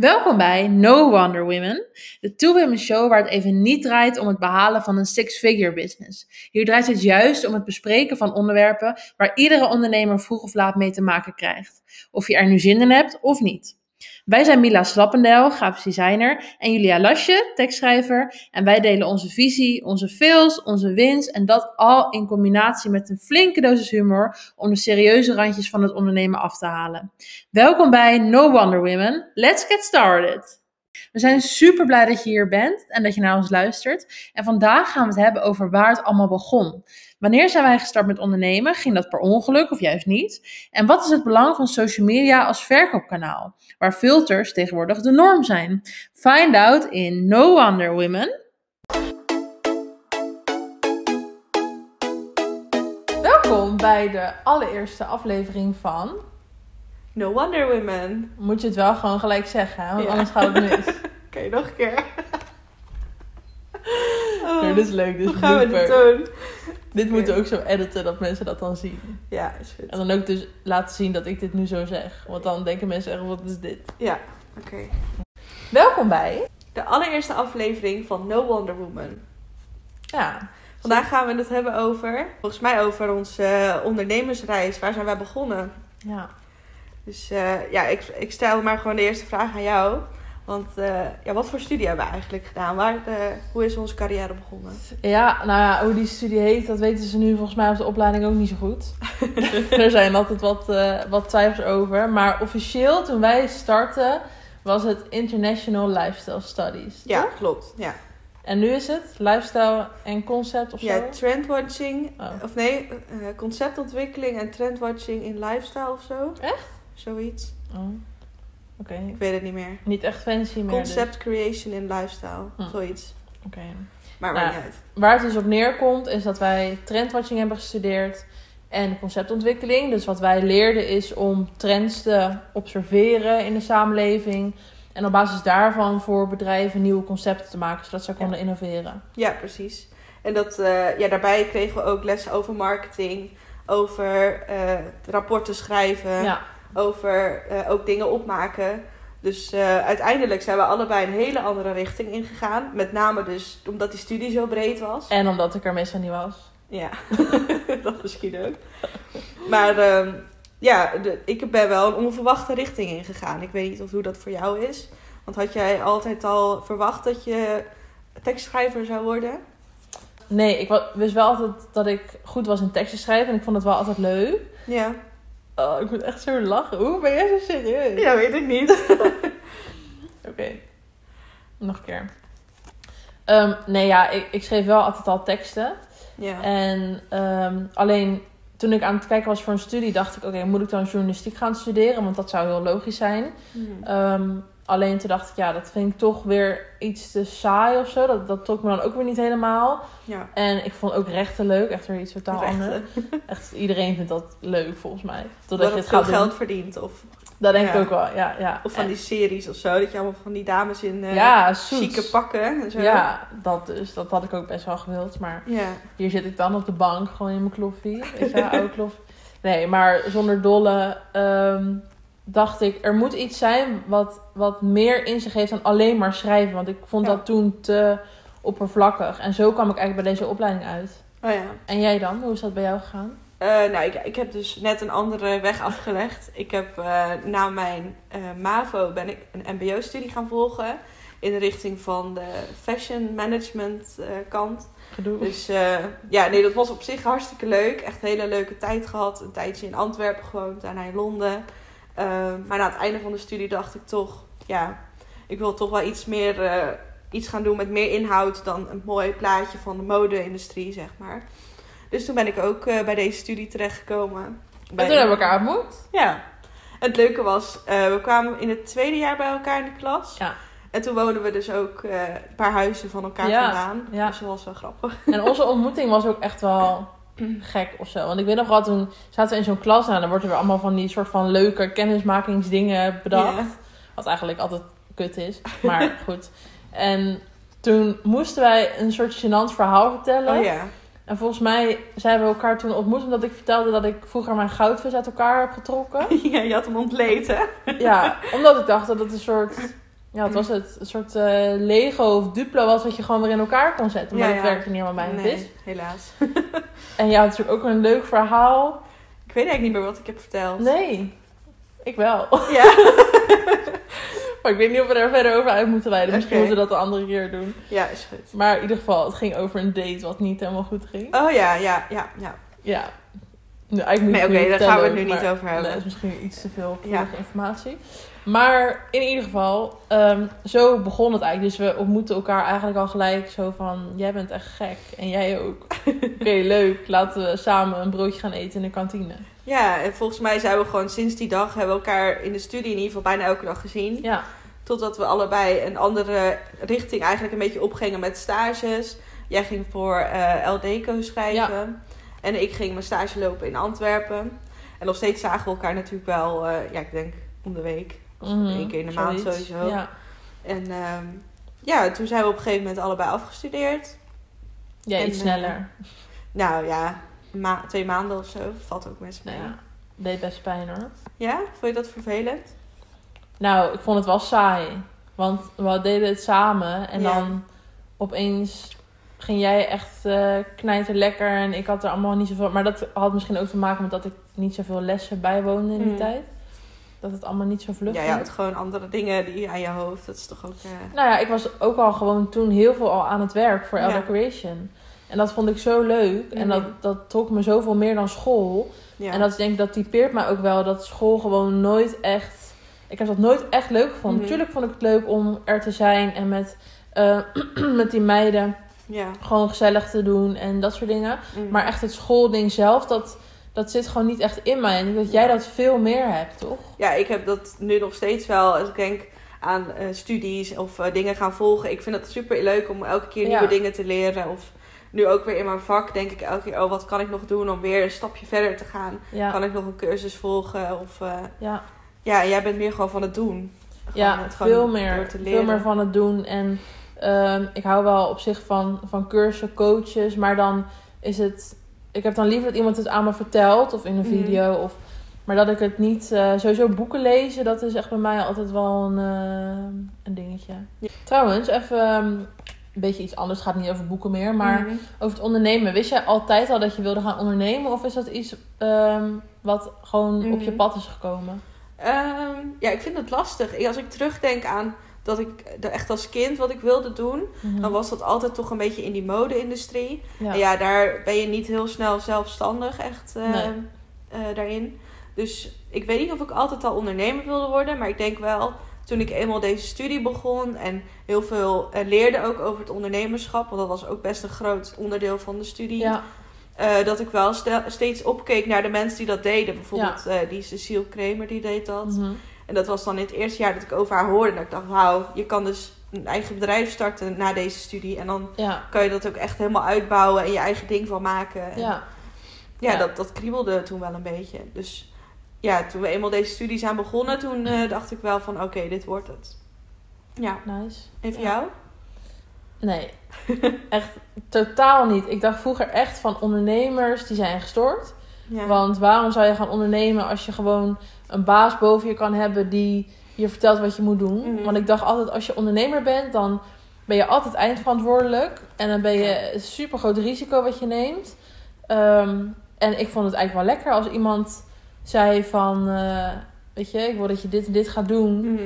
Welkom bij No Wonder Women, de Two Women Show waar het even niet draait om het behalen van een six-figure business. Hier draait het juist om het bespreken van onderwerpen waar iedere ondernemer vroeg of laat mee te maken krijgt. Of je er nu zin in hebt of niet. Wij zijn Mila Slappendel, grafisch designer, en Julia Lasje, tekstschrijver. En wij delen onze visie, onze fails, onze wins en dat al in combinatie met een flinke dosis humor om de serieuze randjes van het ondernemen af te halen. Welkom bij No Wonder Women. Let's get started! We zijn super blij dat je hier bent en dat je naar ons luistert. En vandaag gaan we het hebben over waar het allemaal begon. Wanneer zijn wij gestart met ondernemen? Ging dat per ongeluk of juist niet? En wat is het belang van social media als verkoopkanaal, waar filters tegenwoordig de norm zijn? Find out in No Wonder Women. Welkom bij de allereerste aflevering van. No Wonder Women. Moet je het wel gewoon gelijk zeggen, hè? want Ja. anders gaat het mis. Oké, nog een keer. Oh, Nee, dit is leuk, dit is Hoe gaan we dit blooper. doen? Dit moeten we ook zo editen dat mensen dat dan zien. Ja, is goed. En dan ook dus laten zien dat ik dit nu zo zeg. Want dan denken mensen echt, wat is dit? Ja, oké. Welkom bij. De allereerste aflevering van No Wonder Woman. Ja, Vandaag gaan we het hebben over, volgens mij over onze eh, ondernemersreis. Waar zijn wij begonnen? ja. Dus eh, ja, ik, ik stel maar gewoon de eerste vraag aan jou. Want eh, ja, wat voor studie hebben we eigenlijk gedaan? Waar, eh, hoe is onze carrière begonnen? Ja, nou ja, hoe die studie heet, dat weten ze nu volgens mij op de opleiding ook niet zo goed. er zijn altijd wat, wat twijfels over. Maar officieel, toen wij startten, was het International Lifestyle Studies. Ja, toch? klopt. Ja, En nu is het Lifestyle en Concept of zo? ja trendwatching. Oh. Of nee, conceptontwikkeling en trendwatching in lifestyle of zo. Echt? Zoiets. Oh. Oké, Ik weet het niet meer. niet echt fancy meer. dus. Concept creation in lifestyle. Hm. Zoiets. Oké. Maar Nou, niet uit. Waar het dus op neerkomt, is dat wij trendwatching hebben gestudeerd en conceptontwikkeling. Dus wat wij leerden is om trends te observeren in de samenleving. En op basis daarvan voor bedrijven nieuwe concepten te maken, zodat ze konden innoveren. Ja, precies. En dat, eh, ja, daarbij kregen we ook lessen over marketing. Over eh, rapporten schrijven. Ja, Over eh, ook dingen opmaken. Dus eh, uiteindelijk zijn we allebei een hele andere richting ingegaan. Met name dus omdat die studie zo breed was. en omdat ik er meestal niet was. Ja, dat misschien ook. Maar ehm, ja, de, ik ben wel een onverwachte richting ingegaan. Ik weet niet of hoe dat voor jou is. Want had jij altijd al verwacht dat je tekstschrijver zou worden? Nee, ik wist wel altijd dat ik goed was in teksten schrijven en ik vond het wel altijd leuk. Ja. Oh, ik moet echt zo lachen. Hoe ben jij zo serieus? Ja, weet ik niet. Oké. Nog een keer. Ehm, nee, ja, ik, ik schreef wel altijd al teksten. Ja. En ehm, alleen toen ik aan het kijken was voor een studie, dacht ik: oké, moet ik dan journalistiek gaan studeren? Want dat zou heel logisch zijn. Hmm. Ehm, alleen toen dacht ik: ja, dat vind ik toch weer iets te saai of zo. Dat, dat trok me dan ook weer niet helemaal. Ja. En ik vond ook rechten leuk, echt weer iets totaal anders. Echt, iedereen vindt dat leuk volgens mij. Totdat Dat je het veel gaat doen. geld verdient. Of, Dat denk Ja. ik ook wel, ja. ja. of van En- die series of zo. Dat je allemaal van die dames in ja, Suits. chique pakken en zo. Ja, dat dus. Dat had ik ook best wel gewild. Maar Ja. hier zit ik dan op de bank, gewoon in mijn kloffie. Weet je, oude kloffie. Nee, maar zonder dolle ehm, dacht ik, er moet iets zijn wat, wat meer in zich heeft dan alleen maar schrijven. Want ik vond Ja. dat toen te oppervlakkig. En zo kwam ik eigenlijk bij deze opleiding uit. Oh ja. En jij dan? Hoe is dat bij jou gegaan? Eh, nou, ik, ik heb dus net een andere weg afgelegd. Ik heb eh, na mijn eh, MAVO ben ik een mbo-studie gaan volgen. In de richting van de fashion management kant. Gedoe. Dus ja, nee, dat was op zich hartstikke leuk. Echt een hele leuke tijd gehad. Een tijdje in Antwerpen gewoond, daarna in Londen. Eh, maar na het einde van de studie dacht ik toch, ja, ik wil toch wel iets meer, eh, iets gaan doen met meer inhoud dan een mooi plaatje van de mode-industrie, zeg maar. Dus toen ben ik ook eh, bij deze studie terechtgekomen. en Bij- toen hebben we elkaar ontmoet. Ja. Het leuke was, eh, we kwamen in het tweede jaar bij elkaar in de klas. Ja. En toen woonden we dus ook een paar huizen van elkaar Ja, vandaan. ja. Dus dat was wel grappig. En onze ontmoeting was ook echt wel gek of zo. Want ik weet nog wel, toen zaten we in zo'n klas en dan wordt er weer allemaal van die soort van leuke kennismakingsdingen bedacht. Wat eigenlijk altijd kut is. Maar goed. En toen moesten wij een soort gênant verhaal vertellen. Oh ja. En volgens mij zijn we elkaar toen ontmoet omdat ik vertelde dat ik vroeger mijn goudvis uit elkaar heb getrokken. ja, je had hem ontleed, hè? Ja, omdat ik dacht dat het een soort Ja, het was het. Een soort eh, Lego of Duplo was wat je gewoon weer in elkaar kon zetten. Maar Ja, dat ja. werkte niet helemaal bij nee, helaas. En ja, het is ook een leuk verhaal. Ik weet eigenlijk niet meer wat ik heb verteld. Nee, ik wel. Ja. Maar ik weet niet of we daar verder over uit moeten wijden. Misschien moeten we dat een andere keer doen. ja, is goed. Maar in ieder geval, het ging over een date wat niet helemaal goed ging. Oh ja, ja, ja, ja. Ja. Nou, Nee, oké, daar gaan we het nu niet over hebben. Nee, dat is misschien iets te veel Ja. informatie. Maar in ieder geval, ehm, zo begon het eigenlijk. Dus we ontmoeten elkaar eigenlijk al gelijk zo van... Jij bent echt gek en jij ook. Oké, leuk. Laten we samen een broodje gaan eten in de kantine. Ja, en volgens mij zijn we gewoon sinds die dag... hebben we elkaar in de studie in ieder geval bijna elke dag gezien. Ja, Totdat we allebei een andere richting eigenlijk een beetje opgingen met stages. Jij ging voor LDCO schrijven. En ik ging mijn stage lopen in Antwerpen. En nog steeds zagen we elkaar natuurlijk wel, eh, ja, ik denk om de week. Mhm, één keer in de maand sowieso. Ja, En ehm, ja, toen zijn we op een gegeven moment allebei afgestudeerd. ja En, iets eh, sneller. Nou ja, ma- twee maanden of zo. Valt ook best mee. Ja, deed best pijn hoor. Ja? Vond je dat vervelend? Nou, ik vond het wel saai. Want we deden het samen en Ja. dan opeens ging jij echt eh knijter lekker en ik had er allemaal niet zoveel. Maar dat had misschien ook te maken met dat ik niet zoveel lessen bijwoonde in die Mm. tijd. Dat het allemaal niet zo vlug Ja, ging. ja, het gewoon andere dingen die aan je hoofd. Dat is toch ook... eh, Nou ja, ik was ook al gewoon toen heel veel al aan het werk voor Ja. Elder Creation. En dat vond ik zo leuk. En Mhm. dat, dat trok me zoveel meer dan school. ja. En dat denk ik, dat typeert mij ook wel. Dat school gewoon nooit echt... Ik heb dat nooit echt leuk gevonden. Mhm. Natuurlijk vond ik het leuk om er te zijn. En met, eh, met die meiden ja. gewoon gezellig te doen. En dat soort dingen. Mm. Maar echt het schoolding zelf, dat, dat zit gewoon niet echt in mij. En ik dat jij dat veel meer hebt, toch? Ja, ik heb dat nu nog steeds wel. Als ik denk aan eh, studies of eh, dingen gaan volgen. Ik vind het super leuk om elke keer Ja. nieuwe dingen te leren. Of nu ook weer in mijn vak denk ik elke keer... Oh, wat kan ik nog doen om weer een stapje verder te gaan? Ja, Kan ik nog een cursus volgen? Of eh, ja. ja, jij bent meer gewoon van het doen. Gewoon ja het veel, meer, veel meer van het doen. En ehm, ik hou wel op zich van, van cursussen, coaches. Maar dan is het... Ik heb dan liever dat iemand het aan me vertelt. Of in een Mhm. video. Of, maar dat ik het niet... eh, sowieso boeken lezen, dat is echt bij mij altijd wel een, eh, een dingetje. Ja. Trouwens, even... ehm, een beetje iets anders. Het gaat niet over boeken meer. Maar Mhm. over het ondernemen. Wist jij altijd al dat je wilde gaan ondernemen? Of is dat iets ehm, wat gewoon op je Mhm. pad is gekomen? Ehm, ja, ik vind het lastig. Als ik terugdenk aan dat ik er echt als kind wat ik wilde doen... Mhm. dan was dat altijd toch een beetje in die mode-industrie. ja. En ja, daar ben je niet heel snel zelfstandig echt eh, Nee. eh, daarin. Dus ik weet niet of ik altijd al ondernemer wilde worden. Maar ik denk wel, toen ik eenmaal deze studie begon... en heel veel eh, leerde ook over het ondernemerschap... want dat was ook best een groot onderdeel van de studie... ja. eh, dat ik wel steeds opkeek naar de mensen die dat deden. Bijvoorbeeld eh, die Cecile Kramer, die deed dat. Mhm. En dat was dan in het eerste jaar dat ik over haar hoorde. Dat ik dacht, wauw, je kan dus een eigen bedrijf starten na deze studie. En dan ja. kan je dat ook echt helemaal uitbouwen en je eigen ding van maken. En Ja. ja, Ja. Dat, dat kriebelde toen wel een beetje. Dus ja, toen we eenmaal deze studie zijn begonnen, toen eh, dacht ik wel van oké, dit wordt het. Ja, Nice. even Ja. jou? Nee, echt totaal niet. Ik dacht vroeger echt van ondernemers die zijn gestoord. Ja. Want waarom zou je gaan ondernemen als je gewoon een baas boven je kan hebben die je vertelt wat je moet doen? Mhm. Want ik dacht altijd, als je ondernemer bent, dan ben je altijd eindverantwoordelijk. En dan ben je een super groot risico wat je neemt. Ehm, en ik vond het eigenlijk wel lekker als iemand zei van, eh, weet je, ik wil dat je dit en dit gaat doen. Mhm.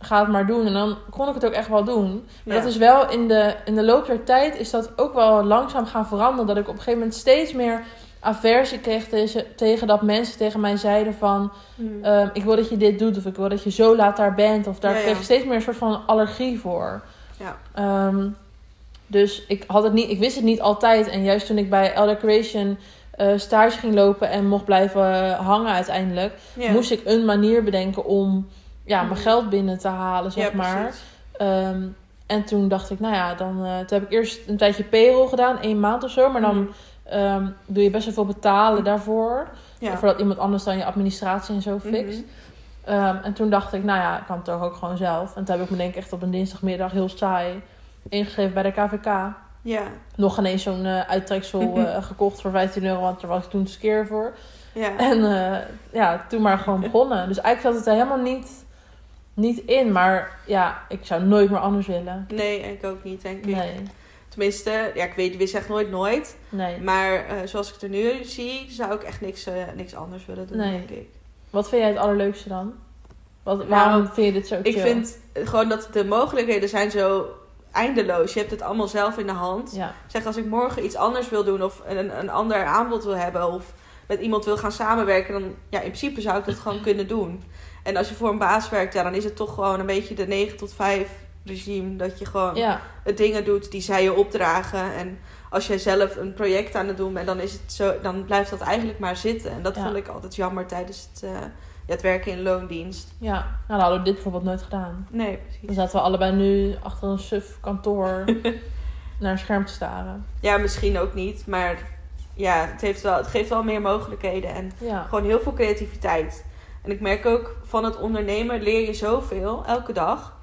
Ga het maar doen. En dan kon ik het ook echt wel doen. Maar Ja. dat is wel in de, in de loop der tijd is dat ook wel langzaam gaan veranderen. Dat ik op een gegeven moment steeds meer aversie kreeg tegen, tegen dat mensen tegen mij zeiden van... Mhm. ehm, ik wil dat je dit doet of ik wil dat je zo laat daar bent. Of daar Ja, kreeg ik steeds meer een soort van allergie voor. Ja. Ehm, dus ik, had het niet, ik wist het niet altijd. En juist toen ik bij Elder Creation eh, stage ging lopen en mocht blijven hangen uiteindelijk... moest ik een manier bedenken om ja, mijn Mhm. geld binnen te halen, zeg maar. Ehm, en toen dacht ik, nou ja, dan eh, toen heb ik eerst een tijdje payroll gedaan, één maand of zo. Maar dan Mhm. Ehm, doe je best wel veel betalen daarvoor. Ja. Voordat iemand anders dan je administratie en zo fixt. Mhm. Ehm, en toen dacht ik, nou ja, ik kan het toch ook gewoon zelf. En toen heb ik me denk ik echt op een dinsdagmiddag heel saai ingeschreven bij de KVK. Ja. Nog ineens zo'n eh, uittreksel eh, gekocht voor 15 euro, want daar was ik toen skeer voor. Ja. En eh, ja, toen maar gewoon begonnen. Dus eigenlijk zat het er helemaal niet, niet in, maar ja, ik zou nooit meer anders willen. Nee, ik ook niet, denk ik. Nee, Tenminste, ja, ik weet, je zegt nooit nooit. nee. Maar eh, zoals ik het er nu zie, zou ik echt niks, eh, niks anders willen doen, Nee. denk ik. Wat vind jij het allerleukste dan? Wat, Nou, waarom vind je dit zo Ik chill? vind gewoon dat de mogelijkheden zijn zo eindeloos. Je hebt het allemaal zelf in de hand. Ja, Zeg, als ik morgen iets anders wil doen of een, een ander aanbod wil hebben of met iemand wil gaan samenwerken, dan ja, in principe zou ik dat gewoon kunnen doen. En als je voor een baas werkt, ja, dan is het toch gewoon een beetje de 9 tot 5 regime. Dat je gewoon ja, dingen doet die zij je opdragen. En als jij zelf een project aan het doen bent, dan, is het zo, dan blijft dat eigenlijk maar zitten. En dat Ja. vond ik altijd jammer tijdens het, eh, het werken in loondienst. ja. Nou, dan hadden we dit bijvoorbeeld nooit gedaan. Nee, Dan precies. zaten we allebei nu achter een suf kantoor naar een scherm te staren. Ja, misschien ook niet, maar ja, het, heeft wel, het geeft wel meer mogelijkheden. En Ja, gewoon heel veel creativiteit. En ik merk ook van het ondernemen leer je zoveel elke dag.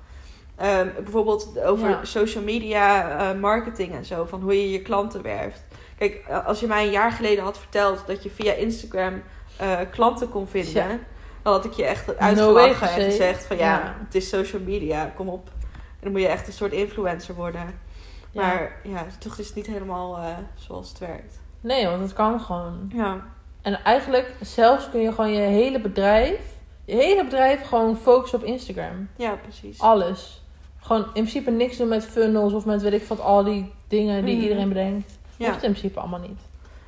Ehm, bijvoorbeeld over Ja. social media eh, marketing en zo, van hoe je je klanten werft. Kijk, eh, als je mij een jaar geleden had verteld dat je via Instagram eh, klanten kon vinden, Ja. dan had ik je echt uitgelachen en gezegd. van ja, Ja. het is social media, kom op. En dan moet je echt een soort influencer worden. Maar ja, toch is het niet helemaal zoals het werkt. Nee, want het kan gewoon. Ja, En eigenlijk, zelfs kun je gewoon je hele bedrijf, je hele bedrijf gewoon focussen op Instagram. ja precies. Alles. Gewoon in principe niks doen met funnels of met weet ik wat, al die dingen die Mhm. iedereen bedenkt. Ja. Hoeft in principe allemaal niet.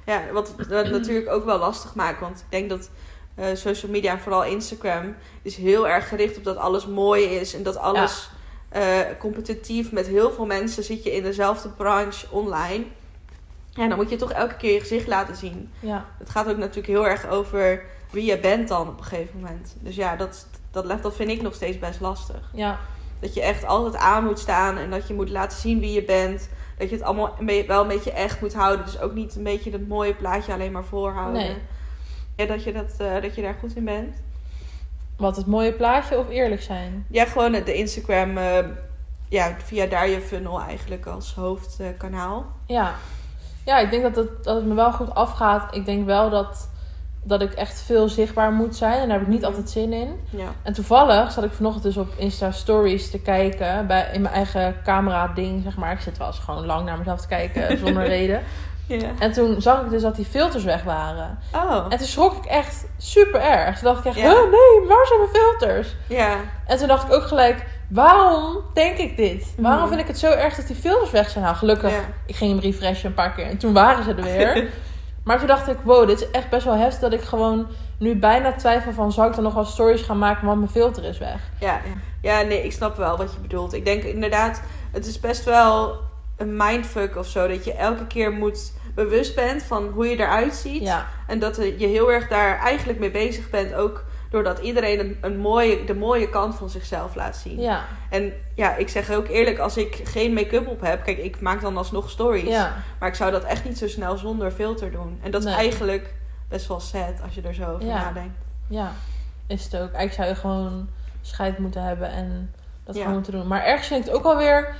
Ja, wat natuurlijk ook wel lastig maakt. Want ik denk dat eh, social media, en vooral Instagram, is heel erg gericht op dat alles mooi is. En dat alles eh, competitief met heel veel mensen zit je in dezelfde branche online. Ja, dan moet je toch elke keer je gezicht laten zien. Ja, Het gaat ook natuurlijk heel erg over wie je bent dan op een gegeven moment. Dus ja, dat, dat, dat vind ik nog steeds best lastig. ja, Dat je echt altijd aan moet staan en dat je moet laten zien wie je bent. Dat je het allemaal wel een beetje echt moet houden. Dus ook niet een beetje het mooie plaatje alleen maar voorhouden. Nee. Ja, dat je, dat, eh, dat je daar goed in bent. wat het mooie plaatje of eerlijk zijn. Ja, gewoon de Instagram, eh, ja, via daar je funnel eigenlijk als hoofdkanaal. Ja, ja ik denk dat het, dat het me wel goed afgaat. Ik denk wel dat, dat ik echt veel zichtbaar moet zijn. En daar heb ik niet altijd zin in. ja. En toevallig zat ik vanochtend dus op Insta Stories te kijken. Bij, in mijn eigen camera ding, zeg maar. Ik zit wel eens gewoon lang naar mezelf te kijken, zonder reden. ja. En toen zag ik dus dat die filters weg waren. Oh, En toen schrok ik echt super erg. Toen dacht ik echt, Ja. nee, waar zijn mijn filters? ja. En toen dacht ik ook gelijk, waarom denk ik dit? Waarom Mhm. vind ik het zo erg dat die filters weg zijn? Nou, gelukkig, Ja. ik ging hem refreshen een paar keer en toen waren ze er weer. maar toen dacht ik, wow, dit is echt best wel heftig dat ik gewoon nu bijna twijfel van... zal ik dan nog wel stories gaan maken, want mijn filter is weg. Ja, ja, nee, ik snap wel wat je bedoelt. Ik denk inderdaad, het is best wel een mindfuck of zo. Dat je elke keer moet bewust bent van hoe je eruit ziet. Ja, En dat je heel erg daar eigenlijk mee bezig bent. Ook doordat iedereen een, een mooie, de mooie kant van zichzelf laat zien. ja, En ja, ik zeg ook eerlijk, als ik geen make-up op heb... Kijk, ik maak dan alsnog stories. ja. Maar ik zou dat echt niet zo snel zonder filter doen. En dat is eigenlijk best wel sad als je er zo over Ja. nadenkt. Ja, is het ook. Eigenlijk zou je gewoon scheid moeten hebben en dat Ja. gewoon moeten doen. Maar ergens vind ik het ook wel weer...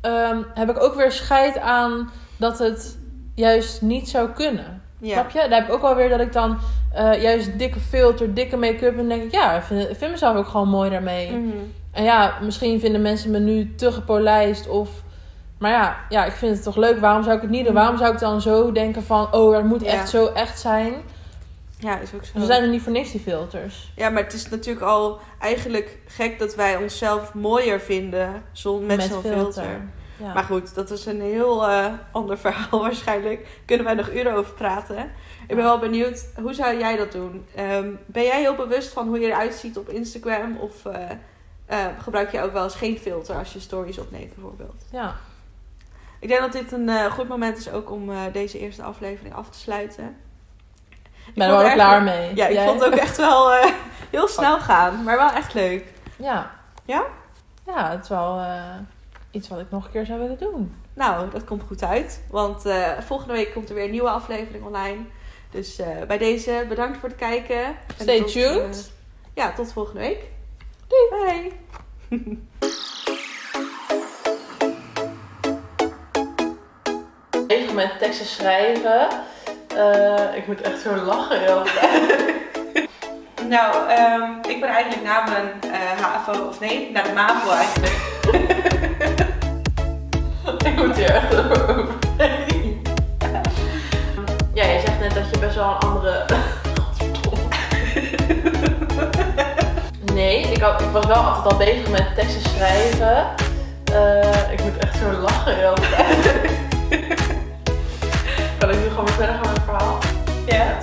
ehm, heb ik ook weer scheid aan dat het juist niet zou kunnen. Ja. Snap je? Daar heb ik ook wel weer dat ik dan eh, juist dikke filter, dikke make-up... en dan denk ik, ja, ik vind, mezelf ook gewoon mooi daarmee. Mhm. En ja, misschien vinden mensen me nu te gepolijst of... Maar ja, ja, ik vind het toch leuk. Waarom zou ik het niet doen? Waarom zou ik dan zo denken van... Oh, het moet Ja. echt zo echt zijn. Ja, is ook zo. Ze zijn er niet voor niks, die filters. Ja, maar het is natuurlijk al eigenlijk gek dat wij onszelf mooier vinden zon, met, zo'n filter. Ja. Maar goed, dat is een heel eh, ander verhaal waarschijnlijk. Kunnen wij nog uren over praten. Ik ben wel benieuwd, hoe zou jij dat doen? Ehm, ben jij heel bewust van hoe je eruit ziet op Instagram? Of eh, eh, gebruik je ook wel eens geen filter als je stories opneemt bijvoorbeeld? ja. Ik denk dat dit een eh, goed moment is ook om eh, deze eerste aflevering af te sluiten. Ik ben er wel klaar mee. Ja, ik Jij? vond het ook echt wel eh, heel snel gaan, maar wel echt leuk. Ja. Ja? Ja, het is wel eh, iets wat ik nog een keer zou willen doen. Nou, dat komt goed uit. Want eh, volgende week komt er weer een nieuwe aflevering online. Dus eh, bij deze bedankt voor het kijken. En Stay tot, tuned. eh, ja, tot volgende week. Doei. Bye. Bezig met teksten schrijven. Eh, ik moet echt zo lachen. Nou, ehm, ik ben eigenlijk na mijn eh, HAVO, of nee, naar de MAVO eigenlijk. ik moet hier echt over. Ja, je zegt net dat je best wel een andere. Nee, ik, had, ik was wel altijd al bezig met teksten schrijven. Eh, ik moet echt zo lachen heel tijd. Kan ik nu gewoon weer verder gaan met het verhaal? Ja.